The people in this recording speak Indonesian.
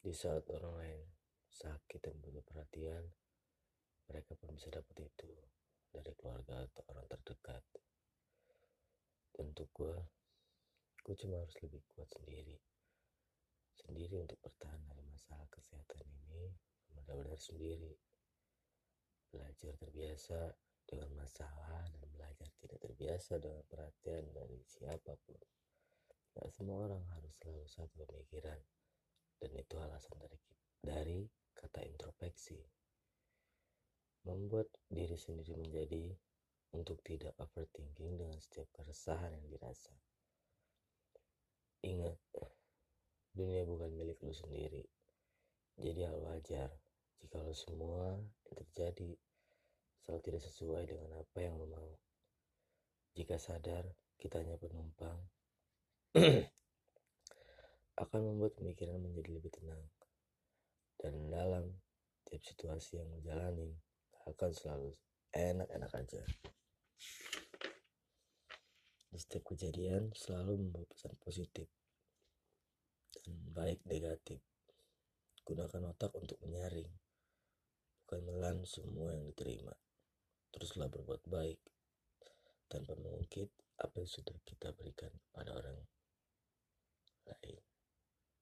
Di saat orang lain sakit dan butuh perhatian, mereka pun bisa dapat itu dari keluarga atau orang terdekat. Untuk gue, gue cuma harus lebih kuat sendiri. Sendiri untuk bertahan dari masalah kesehatan ini, benar-benar sendiri. Belajar terbiasa dengan masalah dan belajar tidak terbiasa dengan perhatian dari siapa pun. Gak semua orang harus selalu satu pemikiran dari kata introspeksi membuat diri sendiri menjadi untuk tidak overthinking dengan setiap keresahan yang dirasa. Ingat, dunia bukan milik lu sendiri. Jadi hal wajar jika lo semua terjadi selalu tidak sesuai dengan apa yang lo mau. Jika sadar kita hanya penumpang, akan membuat pemikiran menjadi lebih tenang. Dan dalam tiap situasi yang menjalani akan selalu enak-enak aja. Di setiap kejadian selalu membawa pesan positif dan baik negatif. Gunakan otak untuk menyaring, bukan melan semua yang diterima. Teruslah berbuat baik tanpa mengungkit apa yang sudah kita berikan kepada orang.